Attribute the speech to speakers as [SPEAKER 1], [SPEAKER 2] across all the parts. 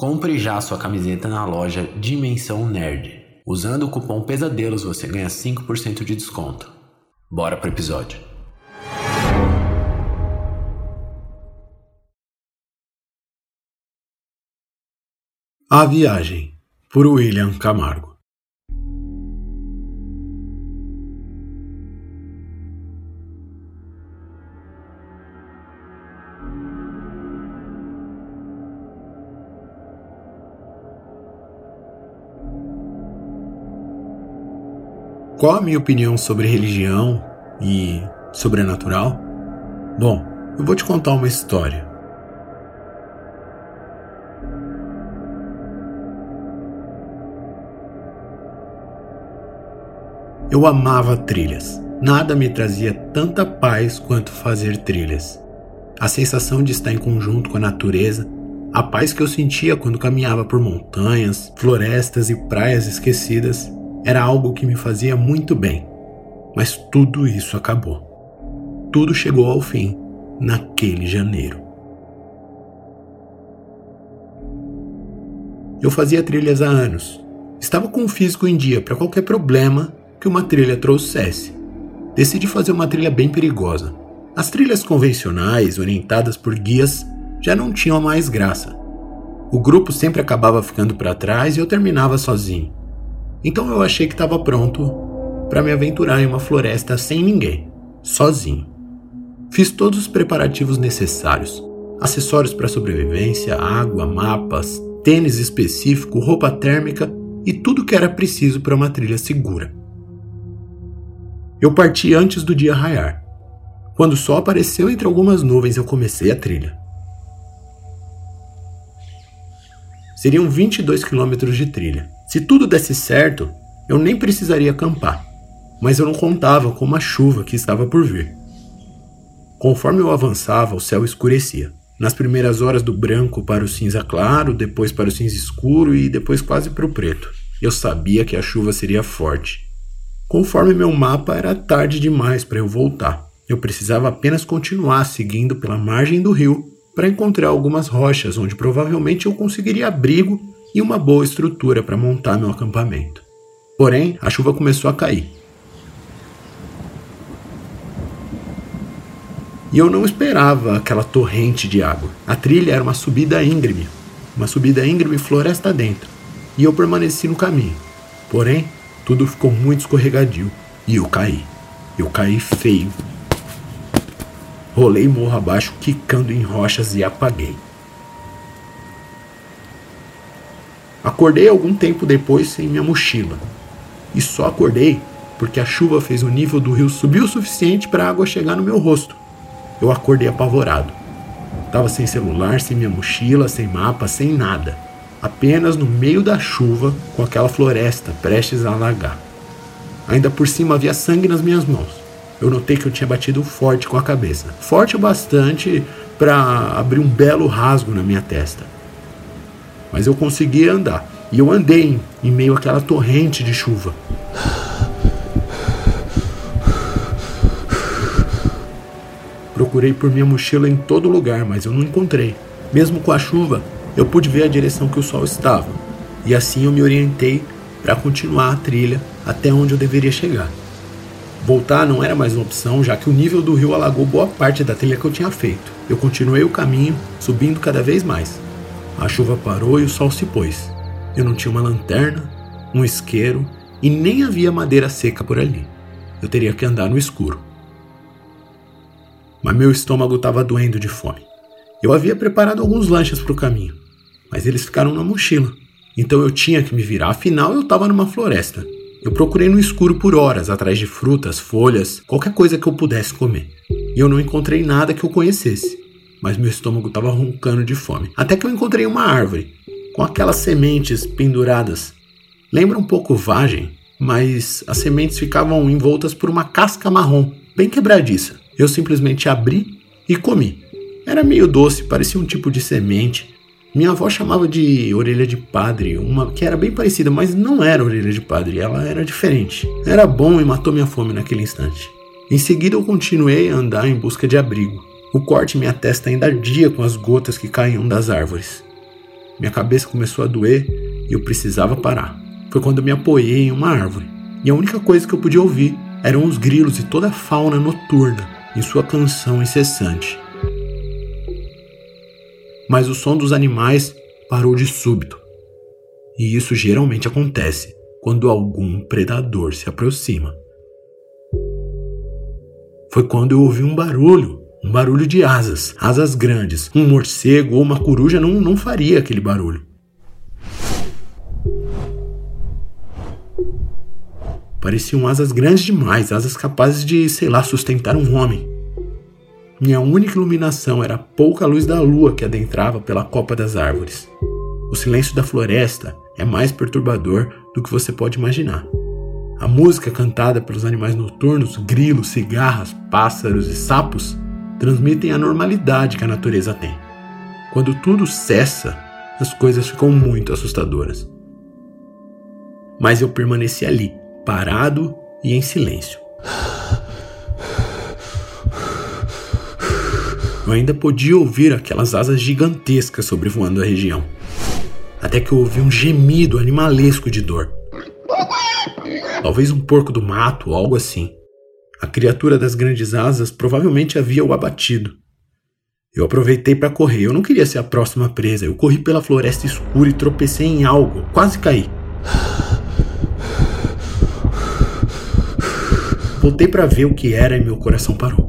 [SPEAKER 1] Compre já sua camiseta na loja Dimensão Nerd. Usando o cupom Pesadelos você ganha 5% de desconto. Bora pro episódio. A Viagem, por William Camargo. Qual a minha opinião sobre religião e sobrenatural? Bom, eu vou te contar uma história. Eu amava trilhas. Nada me trazia tanta paz quanto fazer trilhas. A sensação de estar em conjunto com a natureza, a paz que eu sentia quando caminhava por montanhas, florestas e praias esquecidas, era algo que me fazia muito bem, mas tudo isso acabou. Tudo chegou ao fim naquele janeiro. Eu fazia trilhas há anos. Estava com o físico em dia para qualquer problema que uma trilha trouxesse. Decidi fazer uma trilha bem perigosa. As trilhas convencionais, orientadas por guias, já não tinham mais graça. O grupo sempre acabava ficando para trás e eu terminava sozinho. Então eu achei que estava pronto para me aventurar em uma floresta sem ninguém, sozinho. Fiz todos os preparativos necessários: acessórios para sobrevivência, água, mapas, tênis específico, roupa térmica e tudo que era preciso para uma trilha segura. Eu parti antes do dia raiar. Quando o sol apareceu entre algumas nuvens, eu comecei a trilha. Seriam 22 quilômetros de trilha. Se tudo desse certo, eu nem precisaria acampar, mas eu não contava com uma chuva que estava por vir. Conforme eu avançava, o céu escurecia. Nas primeiras horas do branco para o cinza claro, depois para o cinza escuro e depois quase para o preto. Eu sabia que a chuva seria forte. Conforme meu mapa, era tarde demais para eu voltar. Eu precisava apenas continuar seguindo pela margem do rio para encontrar algumas rochas onde provavelmente eu conseguiria abrigo e uma boa estrutura para montar meu acampamento. Porém, a chuva começou a cair. E eu não esperava aquela torrente de água. A trilha era uma subida íngreme, uma subida íngreme floresta dentro, e eu permaneci no caminho. Porém, tudo ficou muito escorregadio e eu caí. Eu caí feio. Rolei morro abaixo, quicando em rochas e apaguei. Acordei algum tempo depois sem minha mochila. E só acordei porque a chuva fez o nível do rio subir o suficiente para a água chegar no meu rosto. Eu acordei apavorado. Tava sem celular, sem minha mochila, sem mapa, sem nada. Apenas no meio da chuva, com aquela floresta prestes a alagar. Ainda por cima havia sangue nas minhas mãos. Eu notei que eu tinha batido forte com a cabeça. Forte o bastante para abrir um belo rasgo na minha testa mas eu conseguia andar. E eu andei em meio àquela torrente de chuva. Procurei por minha mochila em todo lugar, mas eu não encontrei. Mesmo com a chuva, eu pude ver a direção que o sol estava, e assim eu me orientei para continuar a trilha até onde eu deveria chegar. Voltar não era mais uma opção, já que o nível do rio alagou boa parte da trilha que eu tinha feito. Eu continuei o caminho, subindo cada vez mais. A chuva parou e o sol se pôs. Eu não tinha uma lanterna, um isqueiro e nem havia madeira seca por ali. Eu teria que andar no escuro. Mas meu estômago estava doendo de fome. Eu havia preparado alguns lanches para o caminho, mas eles ficaram na mochila. Então eu tinha que me virar, afinal eu estava numa floresta. Eu procurei no escuro por horas atrás de frutas, folhas, qualquer coisa que eu pudesse comer. E eu não encontrei nada que eu conhecesse mas meu estômago estava roncando de fome. Até que eu encontrei uma árvore. com aquelas sementes penduradas. Lembra um pouco vagem, mas as sementes ficavam envoltas por uma casca marrom, bem quebradiça. Eu simplesmente abri e comi. Era meio doce, parecia um tipo de semente. Minha avó chamava de orelha de padre, uma que era bem parecida, mas não era orelha de padre, ela era diferente. Era bom e matou minha fome naquele instante. Em seguida eu continuei a andar em busca de abrigo. O corte em minha testa ainda ardia com as gotas que caíam das árvores. Minha cabeça começou a doer e eu precisava parar. Foi quando me apoiei em uma árvore. E a única coisa que eu podia ouvir eram os grilos e toda a fauna noturna em sua canção incessante. Mas o som dos animais parou de súbito. E isso geralmente acontece quando algum predador se aproxima. Foi quando eu ouvi um barulho um barulho de asas, asas grandes. Um morcego ou uma coruja não, não faria aquele barulho. Pareciam asas grandes demais, asas capazes de, sei lá, sustentar um homem. Minha única iluminação era a pouca luz da lua que adentrava pela copa das árvores. O silêncio da floresta é mais perturbador do que você pode imaginar. A música cantada pelos animais noturnos, grilos, cigarras, pássaros e sapos, transmitem a normalidade que a natureza tem. Quando tudo cessa, as coisas ficam muito assustadoras. Mas eu permaneci ali, parado e em silêncio. Eu ainda podia ouvir aquelas asas gigantescas sobrevoando a região. Até que eu ouvi um gemido animalesco de dor. Talvez um porco do mato ou algo assim. A criatura das grandes asas provavelmente havia o abatido. Eu aproveitei para correr. Eu não queria ser a próxima presa. Eu corri pela floresta escura e tropecei em algo. Quase caí. Voltei para ver o que era e meu coração parou.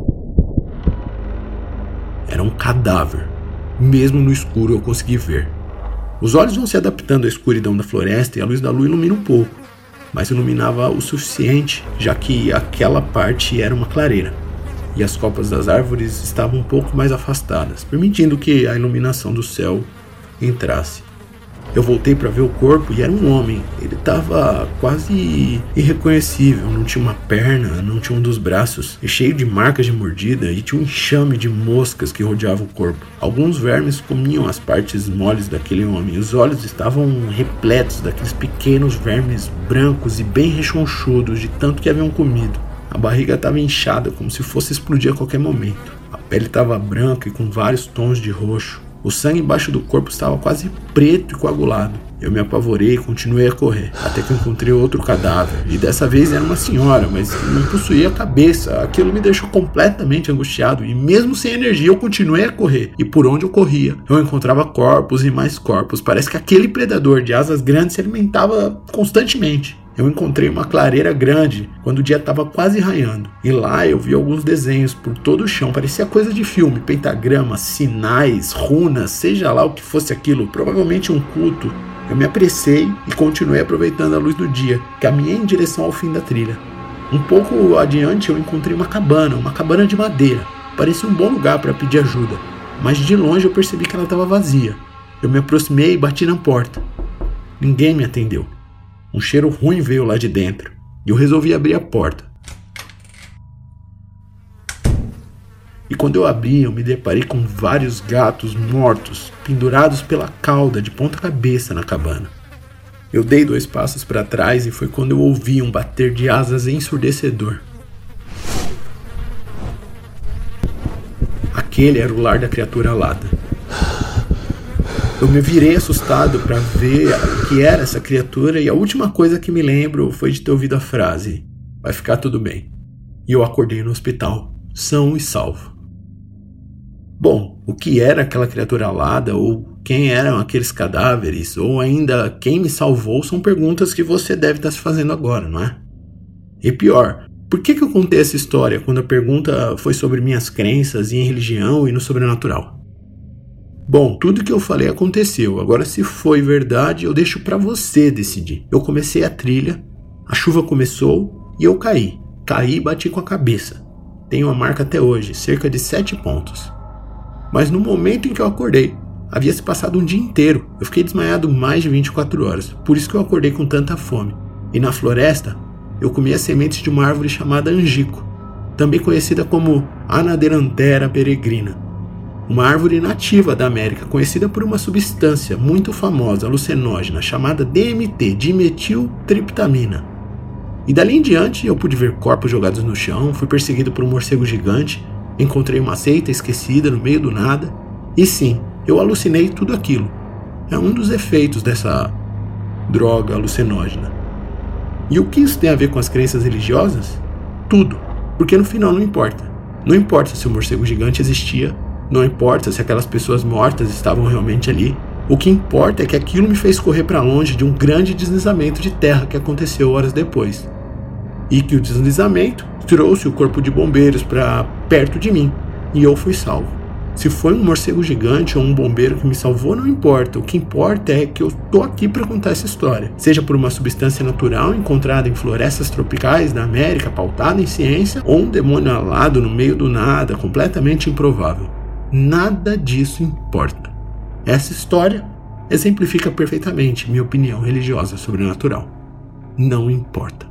[SPEAKER 1] Era um cadáver. Mesmo no escuro eu consegui ver. Os olhos vão se adaptando à escuridão da floresta e a luz da lua ilumina um pouco mas iluminava o suficiente, já que aquela parte era uma clareira e as copas das árvores estavam um pouco mais afastadas, permitindo que a iluminação do céu entrasse. Eu voltei para ver o corpo e era um homem. Ele estava quase irreconhecível. Não tinha uma perna, não tinha um dos braços, e cheio de marcas de mordida e tinha um enxame de moscas que rodeava o corpo. Alguns vermes comiam as partes moles daquele homem. Os olhos estavam repletos daqueles pequenos vermes brancos e bem rechonchudos de tanto que haviam comido. A barriga estava inchada como se fosse explodir a qualquer momento. A pele estava branca e com vários tons de roxo. O sangue embaixo do corpo estava quase preto e coagulado. Eu me apavorei e continuei a correr, até que encontrei outro cadáver. E dessa vez era uma senhora, mas não possuía a cabeça. Aquilo me deixou completamente angustiado, e mesmo sem energia eu continuei a correr. E por onde eu corria, eu encontrava corpos e mais corpos. Parece que aquele predador de asas grandes se alimentava constantemente eu encontrei uma clareira grande quando o dia estava quase raiando. E lá eu vi alguns desenhos por todo o chão, parecia coisa de filme, pentagramas, sinais, runas, seja lá o que fosse aquilo, provavelmente um culto. Eu me apressei e continuei aproveitando a luz do dia, caminhei em direção ao fim da trilha. Um pouco adiante eu encontrei uma cabana, uma cabana de madeira. Parecia um bom lugar para pedir ajuda, mas de longe eu percebi que ela estava vazia. Eu me aproximei e bati na porta. Ninguém me atendeu. Um cheiro ruim veio lá de dentro e eu resolvi abrir a porta. E quando eu abri, eu me deparei com vários gatos mortos, pendurados pela cauda de ponta cabeça na cabana. Eu dei dois passos para trás e foi quando eu ouvi um bater de asas ensurdecedor. Aquele era o lar da criatura alada. Eu me virei assustado para ver o que era essa criatura e a última coisa que me lembro foi de ter ouvido a frase: Vai ficar tudo bem. E eu acordei no hospital, são e salvo. Bom, o que era aquela criatura alada ou quem eram aqueles cadáveres ou ainda quem me salvou são perguntas que você deve estar se fazendo agora, não é? E pior, por que, que eu contei essa história quando a pergunta foi sobre minhas crenças em religião e no sobrenatural? Bom, tudo que eu falei aconteceu. Agora, se foi verdade, eu deixo para você decidir. Eu comecei a trilha, a chuva começou e eu caí. Caí e bati com a cabeça. Tenho a marca até hoje, cerca de 7 pontos. Mas no momento em que eu acordei, havia se passado um dia inteiro. Eu fiquei desmaiado mais de 24 horas, por isso que eu acordei com tanta fome. E na floresta, eu comi as sementes de uma árvore chamada angico, também conhecida como Anaderantera peregrina, uma árvore nativa da América conhecida por uma substância muito famosa alucinógena chamada DMT, dimetiltriptamina. E dali em diante eu pude ver corpos jogados no chão, fui perseguido por um morcego gigante, encontrei uma seita esquecida no meio do nada, e sim, eu alucinei tudo aquilo. É um dos efeitos dessa droga alucinógena. E o que isso tem a ver com as crenças religiosas? Tudo. Porque no final não importa. Não importa se o morcego gigante existia, não importa se aquelas pessoas mortas estavam realmente ali. O que importa é que aquilo me fez correr para longe de um grande deslizamento de terra que aconteceu horas depois. E que o deslizamento trouxe o corpo de bombeiros para perto de mim e eu fui salvo. Se foi um morcego gigante ou um bombeiro que me salvou, não importa. O que importa é que eu tô aqui para contar essa história. Seja por uma substância natural encontrada em florestas tropicais da América, pautada em ciência, ou um demônio alado no meio do nada, completamente improvável. Nada disso importa. Essa história exemplifica perfeitamente minha opinião religiosa sobrenatural. Não importa.